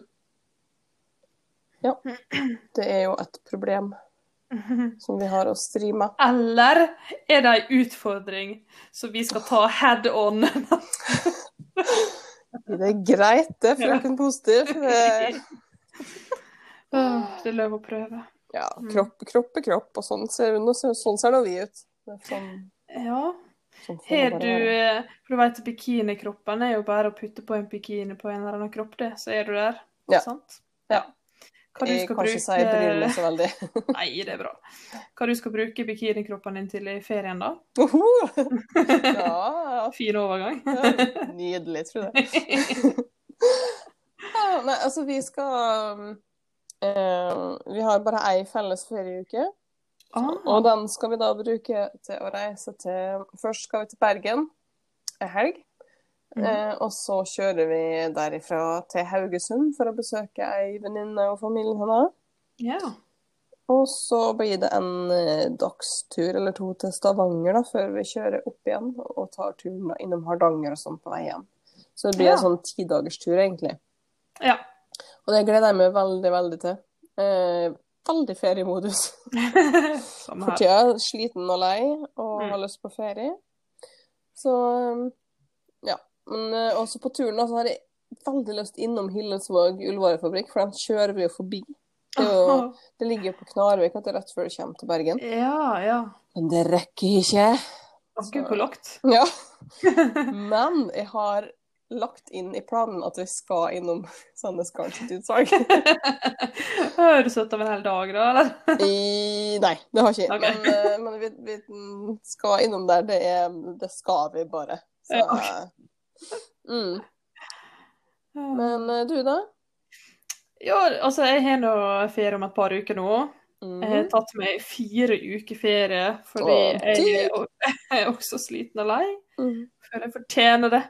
Ja. Det er jo et problem som vi har å stri med. Eller er det ei utfordring som vi skal ta head on? Det er greit, det, frøken Positiv. Det er lov å prøve. Ja, kropp, kropp er kropp, og sånn ser, sånn ser nå vi ut. Sånn, Ja. Har du eh, For du vet bikinikroppen er jo bare å putte på en bikini på en eller annen kropp, det. Så er du der. Ja. Sant? Ja. Hva du skal ikke si bryr meg så veldig. Nei, det er bra. Hva du skal bruke bikinikroppen din til i ferien, da? Oho! Ja, Fin overgang. ja, nydelig, tror jeg. Ja, nei, altså, vi skal um, eh, Vi har bare ei felles ferieuke, Ah, og den skal vi da bruke til å reise til Først skal vi til Bergen ei helg. Mm. Eh, og så kjører vi derifra til Haugesund for å besøke ei venninne og familien hennes. ja. Og så blir det en eh, dagstur eller to til Stavanger da, før vi kjører opp igjen og tar turen da, innom Hardanger og sånn på vei hjem. Så det blir Ja. en sånn tidagerstur, egentlig. ja. Og det gleder jeg meg veldig, veldig til. Eh, veldig feriemodus for tida. Sliten og lei og Mm. har lyst på ferie. Så eh, ja. Men eh, også på turen da, så har jeg veldig lyst innom Hillesvåg ullvarefabrikk, for den kjører vi jo forbi. Det, jo, det ligger jo på Knarvik at det er rett før du kommer til Bergen. Ja, ja. Men det rekker ikke. Å, Gud, hvor lagt. Ja. Men jeg har lagt inn i planen at vi skal innom Sandnes Garn sitt utsalg. Har du sittet av en hel dag, da? eller? I, nei, det har ikke jeg. Ok. Men, eh, men vi, vi skal innom der. Det, er, det skal vi bare. Så, Ja, ok. eh, mm. Men eh, du, da? Ja, altså, jeg har nå ferie om et par uker nå. Jeg har Mhm. tatt meg fire uker ferie fordi Åh, jeg er, også sliten og lei. Mm. Føler jeg fortjener det.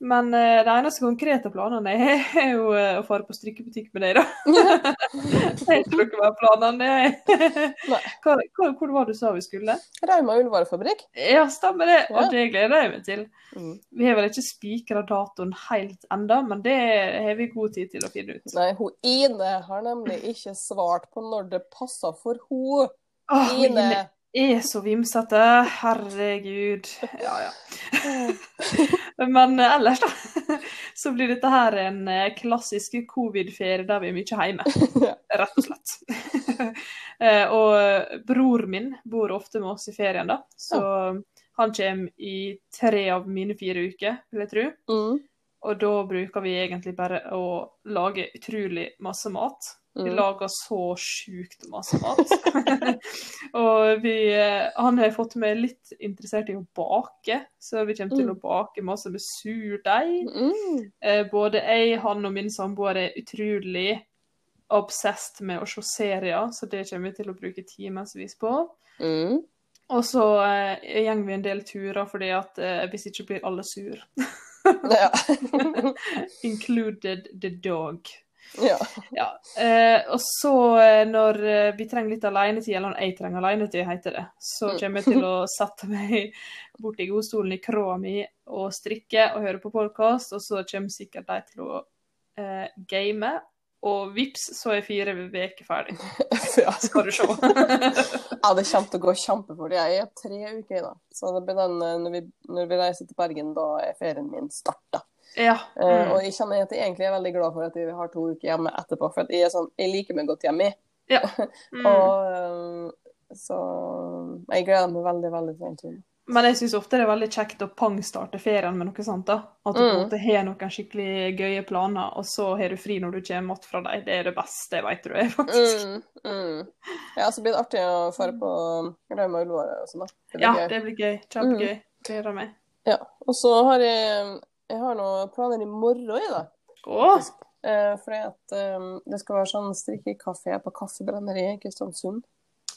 Men uh, de eneste konkrete planene er jo uh, å fare på strikkebutikk med deg, da. Jeg tror ikke hva planene er. Nei. Hva, hva, hvor var det du sa vi skulle? Rauma ullvarefabrikk. Ja, stemmer det. Ja. Og det gleder jeg meg til. Mm. Vi har vel ikke spikra datoen helt enda, men det har vi god tid til å finne ut. Nei, hun Ine har nemlig ikke svart på når det passer for hun. Åh, Ine. Ine er så vimsete. Herregud. Ja, ja. Men eh, ellers, da, så blir dette her en eh, klassisk covid-ferie der vi er mye hjemme. Rett og slett. Eh, og bror min bor ofte med oss i ferien, da. Så han kommer i tre av mine fire uker, vil jeg tro. Mm. Og da bruker vi egentlig bare å lage utrolig masse mat. Vi Mm. lager så sjukt masse mat. og vi, han har fått meg litt interessert i å bake, så vi kommer til Mm. å bake masse med surdeig. Mm. Eh, både jeg, han og min samboer er utrolig obsessed med å se serier, så det kommer vi til å bruke timevis på. Mm. Og så eh, går vi en del turer, fordi at eh, hvis ikke blir alle sur. Included the dog. Ja. Ja. Eh, og så eh, når eh, vi trenger litt alenetid, eller når jeg trenger alenetid, heter det, så Mm. kommer jeg til å sette meg bort i godstolen i kråa mi og strikke og høre på podkast, og så kommer sikkert de til å eh, game. Og vips, så er fire uker ferdig. ja. Skal du se. Ja, det kommer til å gå kjempefort. Jeg er tre uker i da. Så det blir den, eh, når, vi, når vi reiser til Bergen, da er ferien min starta. Ja. Eh, Mm. og jeg kjenner at jeg egentlig er veldig glad for at vi har to uker hjemme etterpå. For jeg, sånn, jeg liker meg godt hjemme. ja. Mm. Og eh, så jeg gleder meg veldig, veldig til den turen. Men jeg syns ofte det er veldig kjekt å pangstarte ferien med noe sånt. da. At du Mm. har noen skikkelig gøye planer, og så har du fri når du kommer att fra dem. Det er det beste jeg vet du er, faktisk. Mm, mm. Ja, så blir det artig å fare på Rauma Ullevål og sånn, da. Det Ja, gøy. det blir gøy. Kjempegøy. Gleder meg. Ja. Og så har jeg, jeg har noen planer i morgen i dag. Oh. Eh, fordi at eh, det skal være sånn strikkekafé på Kaffebrenneriet i Kristiansund.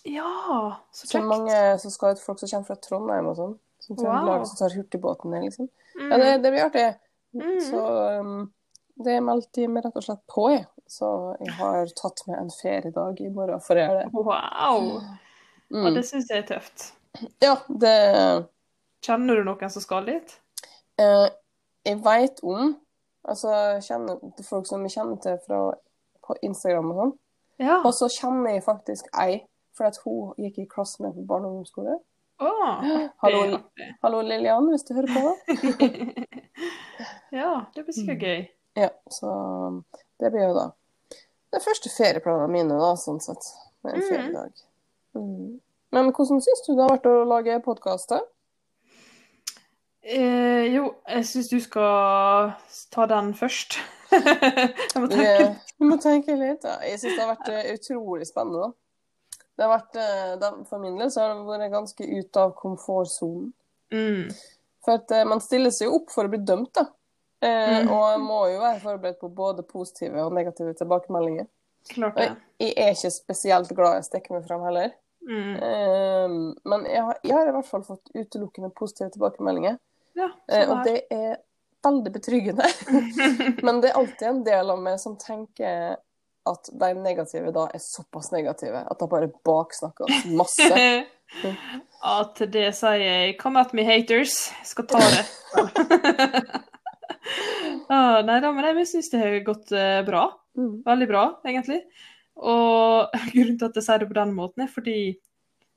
Ja, så Så mange som skal ut, folk som kommer fra Trondheim og sånn. Som Trøndelag Wow. som tar hurtigbåten ned, liksom. Mm. Ja, det, det blir artig. Mm. Så um, det meldte jeg meg rett og slett på, jeg. Så jeg har tatt med en feriedag i morgen for å gjøre det. Wow! Mm. Og det syns jeg er tøft. Ja, det Kjenner du noen som skal dit? eh, Jeg veit om Altså, kjenner folk som jeg kjenner til fra, på Instagram og sånn. Ja. Og så kjenner jeg faktisk ei, for at hun gikk i klasse med på barne- og ungdomsskole. Oh, Hallo, det er hallo Lillian, hvis du hører på. ja, det blir sikkert gøy. Ja, så det blir jo da de første ferieplanene mine, da, sånn sett. Med en Mhm. feriedag. Mm. Men hvordan syns du det har vært å lage podkast? Eh, jo, jeg syns du skal ta den først. jeg må tenke Vi, Jeg må tenke litt. Ja. Jeg syns det har vært eh, utrolig spennende. da. Det har vært, eh, For min del så har det vært ganske ut av komfortsonen. mm. For at eh, man stiller seg jo opp for å bli dømt, da. Eh, mm. Og man må jo være forberedt på både positive og negative tilbakemeldinger. Klart Og det. jeg, jeg er ikke spesielt glad i å stikke meg fram heller. Mm. Eh, men jeg har, jeg har i hvert fall fått utelukkende positive tilbakemeldinger. Ja, Eh, sånn og det er veldig betryggende. Men det er alltid en del av meg som tenker at de negative da er såpass negative at de bare baksnakker oss masse. ja, til det sier jeg 'come at me, haters'. Jeg skal ta det. ah, nei da, men jeg syns det har gått eh, bra. Mm. Veldig bra, egentlig. Og grunnen til at jeg sier det på den måten, er fordi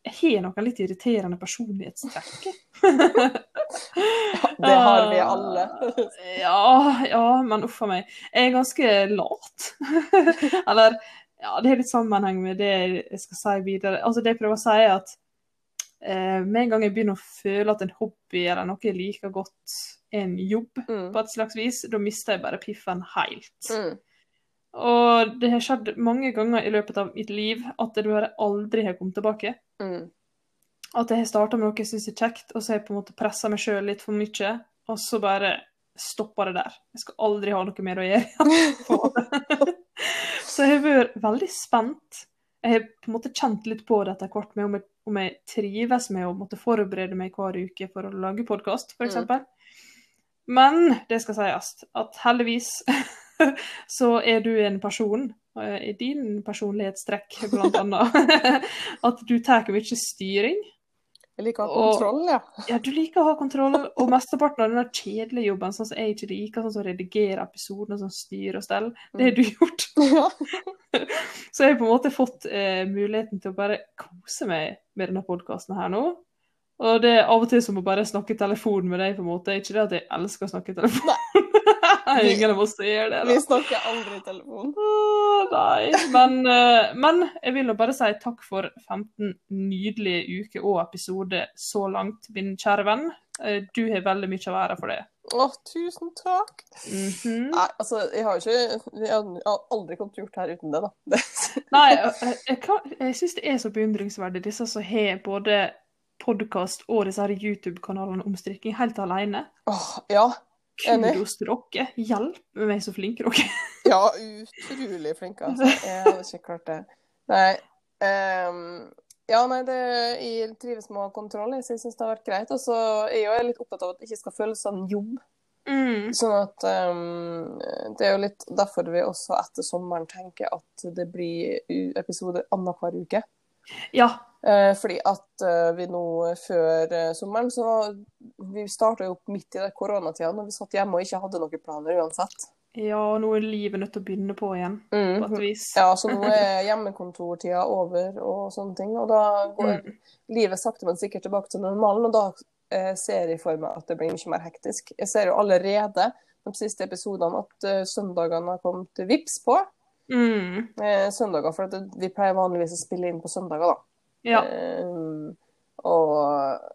jeg har noen litt irriterende personlighetstrekk. Det har vi alle. Ja, ja, men uff a meg. Jeg er ganske lat. Eller ja, det har litt sammenheng med det jeg skal si videre. Altså Det jeg prøver å si, er at eh, med en gang jeg begynner å føle at en hobby eller noe jeg liker godt, er en jobb Mm. på et slags vis, da mister jeg bare piffen helt. Mm. Og det har skjedd mange ganger i løpet av mitt liv at det bare aldri har kommet tilbake. Mm. At jeg har starta med noe jeg syns er kjekt, og så har jeg på en måte pressa meg sjøl litt for mye, og så bare stoppa det der. Jeg skal aldri ha noe mer å gjøre. så jeg har vært veldig spent. Jeg har på en måte kjent litt på det etter hvert, med om jeg, om jeg trives med å måtte forberede meg hver uke for å lage podkast, f.eks. Mm. Men det skal sies at heldigvis så er du en person, eh, i din personlighetstrekk blant annet, at du tar mye styring. Jeg liker å ha Og- kontroll, ja. Ja, du liker å ha kontroll, og mesteparten av den kjedelige jobben, sånn som jeg ikke liker, sånn som å redigere episoder, sånn styr og stell, det har du gjort. ja. Så jeg har på en måte fått eh, muligheten til å bare kose meg med denne podkasten her nå. Og det er av og til som å bare snakke i telefon med deg, på en måte. Ikke det at jeg elsker å snakke i telefon. Ingen av oss gjør det, da. Vi snakker aldri i telefon. Oh, nei. Men, eh, men jeg vil jo bare si takk for 15 nydelige uker og episoder så langt, min kjære venn. Eh, Du har veldig mye å være for det. Å, tusen takk. Mhm. Nei, altså, jeg har jo ikke Jeg har aldri kommet til gjort det her uten det, da. Det, Nei, jeg, jeg, jeg syns det er så beundringsverdig, disse som har både podkast og disse YouTube-kanalene om strikking helt alene. åh, ja. Kudos til dere. Hjelp meg så flinke dere er. Ja, utrolig flinke, altså. Jeg hadde ikke klart det. Nei. Um, ja, nei, det, jeg trives med å ha kontroll. Jeg syns det har vært greit. Og så er jeg litt opptatt av at det ikke skal føles som en jobb. Mm. Sånn at um, Det er jo litt derfor vi også etter sommeren tenker at det blir episoder annenhver uke. Ja. Eh, fordi at eh, vi nå før eh, sommeren så Vi starta jo opp midt i det koronatida når vi satt hjemme og ikke hadde noen planer uansett. ja, nå er livet nødt til å begynne på igjen, på et Mm. vis. Ja, så nå er hjemmekontortida over og sånne ting. Og da går Mm. livet sakte, men sikkert tilbake til normalen. Og da eh, ser jeg for meg at det blir mye mer hektisk. Jeg ser jo allerede de siste episodene at søndagene har kommet vips på. Mm. Eh, søndager, for at vi pleier vanligvis å spille inn på søndager, da. Ja. Eh, og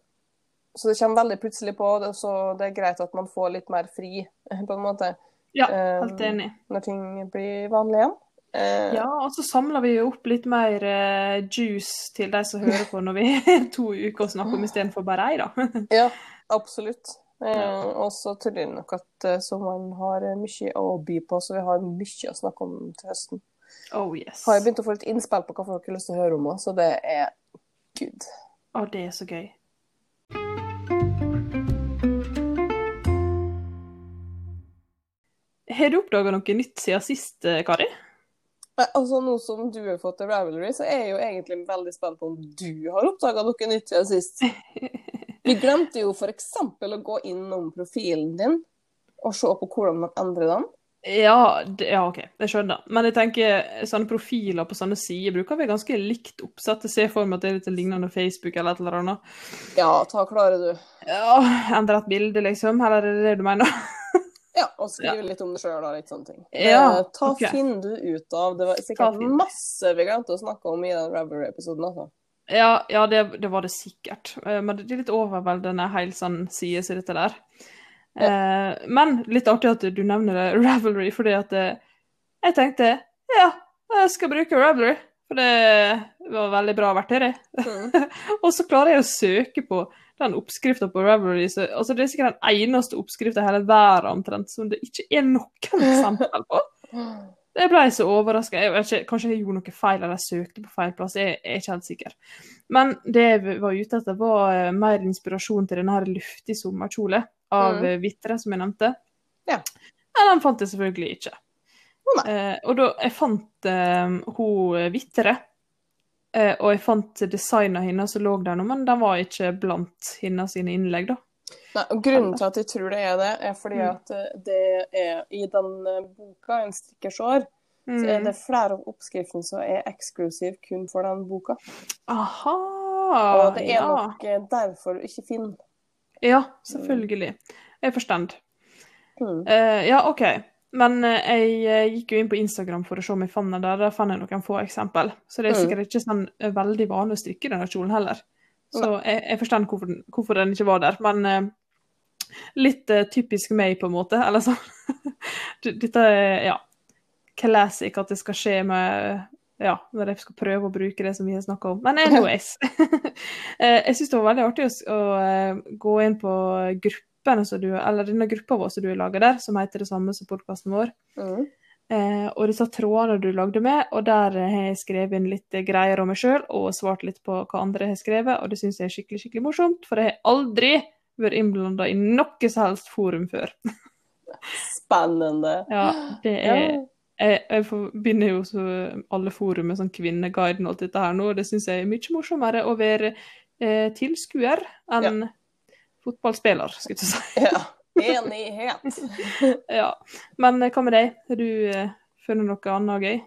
Så det kommer veldig plutselig på, så det er greit at man får litt mer fri, på en måte, ja, helt enig. når ting blir vanlig igjen. Eh, Ja, og så samler vi jo opp litt mer eh, juice til de som hører på når vi har to uker å snakke om istedenfor bare ei, da. Ja, absolutt. Eh, Og så tror jeg nok at eh, sommeren har eh, mye å by på, så vi har mye å snakke om til høsten. Oh yes. Har jeg begynt å få litt innspill på hva folk har lyst til å høre om òg, så det er good. Å, det er så gøy. Har du oppdaga noe nytt siden sist, eh, Kari? Altså, Nå som du har fått til Ravelry, så er jeg jo egentlig veldig spent på om du har oppdaga noe nytt siden sist. Vi glemte jo f.eks. å gå innom profilen din og se på hvordan man endrer den. Ja, det, ja, OK, jeg skjønner. Men jeg tenker, sånne profiler på sånne sider bruker vi ganske likt oppsett. Jeg ser for meg at det er litt lignende Facebook eller et eller annet. Ja, ta klare du. Ja, Endre et bilde, liksom? Eller er det det du mener? Ja, og skrive litt om det sjøl og litt sånne ting. Ja, Eh, ta okay. Finn du ut av. Det var sikkert masse vi glemte å snakke om i den Ravelry-episoden. altså. Ja, ja det, det var det sikkert. Eh, Men det er litt overveldende helt sånn side som dette der. Eh, men litt artig at du nevner det, Ravelry, fordi at eh, jeg tenkte ja, jeg skal bruke Ravelry. For det var veldig bra verktøy, det. Mm. Og så klarer jeg å søke på den oppskrifta på Ravelry. Så, altså det er sikkert den eneste oppskrifta i hele verden omtrent som det ikke er noen eksempel på. Jeg ble så overraska. Kanskje jeg gjorde noe feil, eller jeg søkte på feil plass. Jeg, jeg er ikke helt sikker. Men det jeg var ute etter, var eh, mer inspirasjon til denne luftige luftig sommerkjole av Mm. Vitre, som jeg nevnte. Ja. Nei, den fant jeg selvfølgelig ikke. Oh. Eh, og da jeg fant eh, hun eh, Vitre, eh, og jeg fant designet hennes som lå der nå, men den var ikke blant hennes sine innlegg, da. Nei, og Grunnen til at jeg tror det er det, er fordi Mm. at eh, det er i den eh, boka, 'En strikkers år', så er Mm. det flere av oppskriftene som er eksklusiv kun for den boka. Aha! Og det er ja. nok derfor du ikke finner Ja, selvfølgelig. Jeg forstår. mm. Uh, ja, OK. Men uh, jeg eh, gikk jo inn på Instagram for å se om jeg fant den der. Der fant jeg noen få eksempel. Så det er Mm. sikkert ikke sånn veldig vanlig å strikke denne kjolen heller. Så jeg, jeg forstår hvorfor, den- hvorfor den ikke var der. Men uh, litt typisk meg, på en måte. Eller sånn. Dette er ja, classic at det skal skje med ja, når jeg skal prøve å bruke det som vi har snakka om. Men anyways. Eh, jeg syns det var veldig artig å, eh, gå inn på gruppene som du, eller denne gruppa vår som du har laga der, som heter det samme som podkasten vår. Mm. Eh, og disse trådene du lagde med, og der har jeg skrevet inn litt greier om meg sjøl, og svart litt på hva andre har skrevet, og det syns jeg er skikkelig, skikkelig morsomt, for jeg har aldri vært innblanda i noe som helst forum før. Spennende. Ja, det Ja. Jeg, jeg forbinder jo så alle forum med sånn Kvinneguiden og alt dette her nå, og det syns jeg er mye morsommere å være eh, tilskuer enn fotballspiller, skulle jeg si. Ja. Enighet. ja. Men eh, hva med deg? Har du eh, funnet noe annet gøy?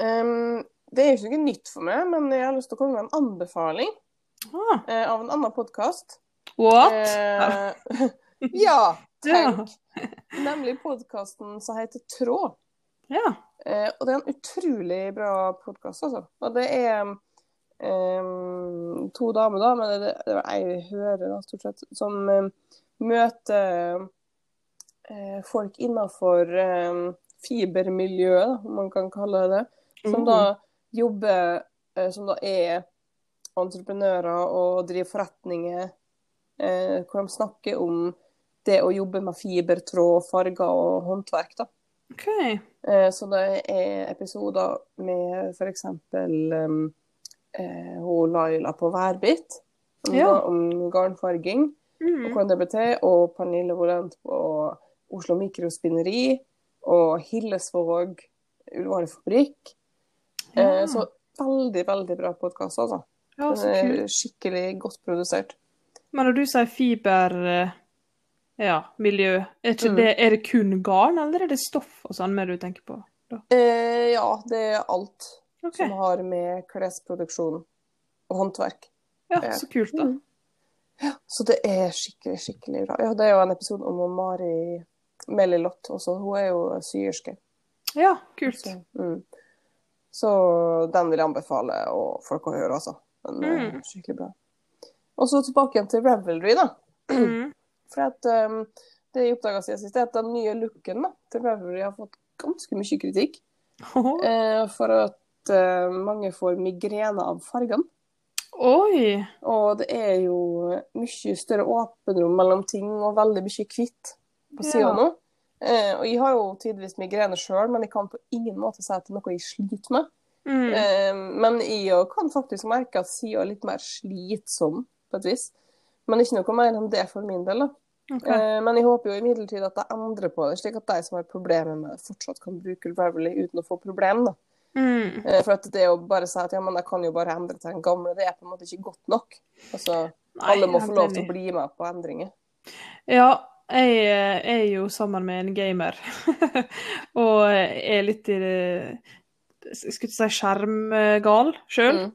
Um, det er jo ikke noe nytt for meg, men jeg har lyst til å komme med en anbefaling. Ah, eh, av en annen podkast. what? Eh, ja, Ja. tenk. Nemlig podkasten som heter Tråd. Ja. Eh, og det er en utrolig bra podkast, altså. Og det er eh, to damer, da, men det, det er ei hører, da, stort sett, som eh, møter eh, folk innafor eh, fibermiljøet, da, om man kan kalle det det. Som da jobber eh, Som da er entreprenører og driver forretninger eh, hvor de snakker om det å jobbe med fibertråd, farger og håndverk. da. OK. Eh, Så det er episoder med f.eks. Um, eh, hun Laila på Værbit, om, Ja. om garnfarging og Mm. det ble og Pernille Volent på Oslo Mikrospinneri, og Hillesvåg ulvarefabrikk. Ja. Eh, så veldig, veldig bra podkast, altså. ja, så Den er skikkelig godt produsert. Men når du sier fiber ja, miljø, er, Mm. det, er det kun garn, eller er det stoff og sånn mer du tenker på? Eh, ja, det er alt okay. som har med klesproduksjon og håndverk. Ja, Ja. så kult, da. Mm. Ja, så det er skikkelig, skikkelig bra. Ja, det er jo en episode om Mari Melilott også. Hun er jo syerske. Ja, kult. Så, mm. så den vil jeg anbefale og folk å høre, altså. Den er Mm. skikkelig bra. Og så tilbake igjen til Revelry, da. Mm. For at um, det jeg oppdaga siden sist, er at den nye looken da, til Revelry har fått ganske mye kritikk. Uh, for at uh, mange får migrene av fargene. Oi! Og det er jo mye større åpenrom mellom ting og veldig mye hvitt på sida Ja. nå. Eh, og jeg har jo tidvis migrene sjøl, men jeg kan på ingen måte si at det er noe jeg sliter med. Mm. Eh, men jeg kan faktisk merke at sida er litt mer slitsom, på et vis. Men ikke noe mer enn det for min del. da. Ok. Eh, men jeg håper jo imidlertid at jeg endrer på det, slik at de som har problemer med det, fortsatt kan bruke Ravelry uten å få problem. da. Mm. Eh, for at det å bare si at ja, men jeg kan jo bare endre til den gamle, det er på en måte ikke godt nok. Altså, Nei, alle må få lov til å bli med på endringer. Ja, jeg eh, er jo sammen med en gamer. og er litt i det skulle ikke si skjermgal sjøl. Mm.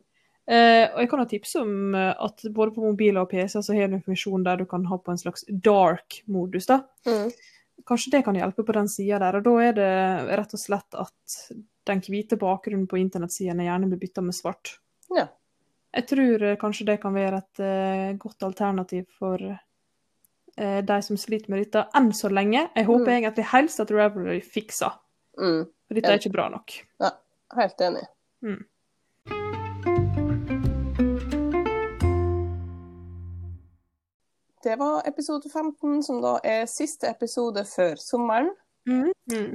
Eh, og jeg kan ha tips om eh, at både på mobiler og PC så har du en funksjon der du kan ha på en slags dark-modus. da. Mm. Kanskje det kan hjelpe på den sida der. Og da er det rett og slett at den hvite bakgrunnen på internettsidene gjerne blir bytta med svart. Ja. Jeg tror eh, kanskje det kan være et uh, godt alternativ for uh, de som sliter med dette enn så lenge. Jeg håper Mm. egentlig helst at Ravelry fikser, Mm. for dette er ikke bra nok. Ja, Helt enig. Mm. Det var episode 15, som da er siste episode før sommeren. Mm. Mm.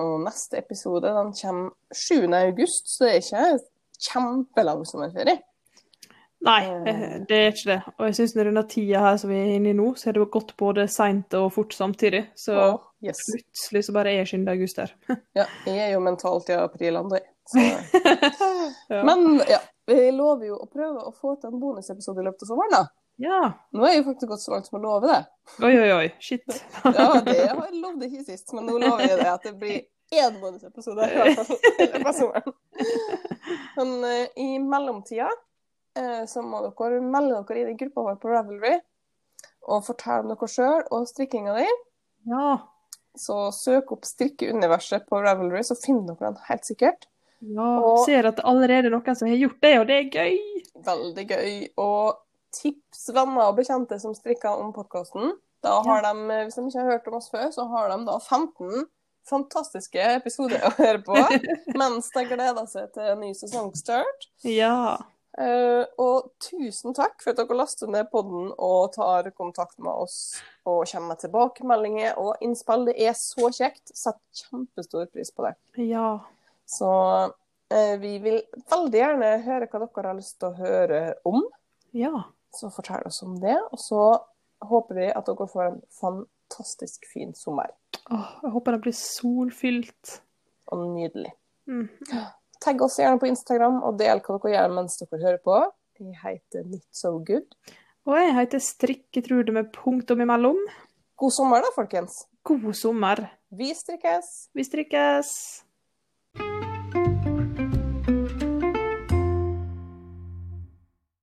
Og neste episode den kommer 7. august, så det er ikke kjempelang sommerferie. Nei, Eh. eh, det er ikke det. Og jeg syns denne tida her som vi er inne i nå, så har det gått både seint og fort samtidig. Så oh, yes. plutselig så bare er 7. august her. Ja, jeg er jo mentalt i april andre. Så. Ja. Men ja, vi lover jo å prøve å få til en bonusepisode i løpet av sommeren, da. Ja. Nå er jeg jo faktisk gått så langt som å love det. Oi, oi, oi. Shit. Ja, det har jeg lovd ikke sist, men nå lover jeg det at det blir én bonusepisode i løpet av sommeren. Men uh, i mellomtida uh, så må dere melde dere inn i gruppa vår på Ravelry og fortelle om dere sjøl og strikkinga di. Ja. Så søk opp strikkeuniverset på Ravelry, så finner dere den helt sikkert. ja. Og- Ser at det allerede er noen som har gjort det, og det er gøy. Veldig gøy. Og tips venner og bekjente som strikker om podkasten. Da har de, eh, hvis de ikke har hørt om oss før, så har de da 15 fantastiske episoder å høre på mens de gleder seg til en ny sesongstart. Ja. Uh, og tusen takk for at dere laster ned podden og tar kontakt med oss og kommer med tilbakemeldinger og innspill. Det er så kjekt. Setter kjempestor pris på det. Ja. Så uh, vi vil veldig gjerne høre hva dere har lyst til å høre om. Ja. Så fortell oss om det. Og så håper vi at dere får en fantastisk fin sommer. Åh, jeg håper det blir solfylt. Og nydelig. Mm. Tagg oss gjerne på Instagram og del hva dere gjør mens dere hører på. Jeg heter Not So Good. Og jeg heter Strikketrude med punktum imellom. God sommer, da, folkens. God sommer. Vi strikkes. Vi strikkes.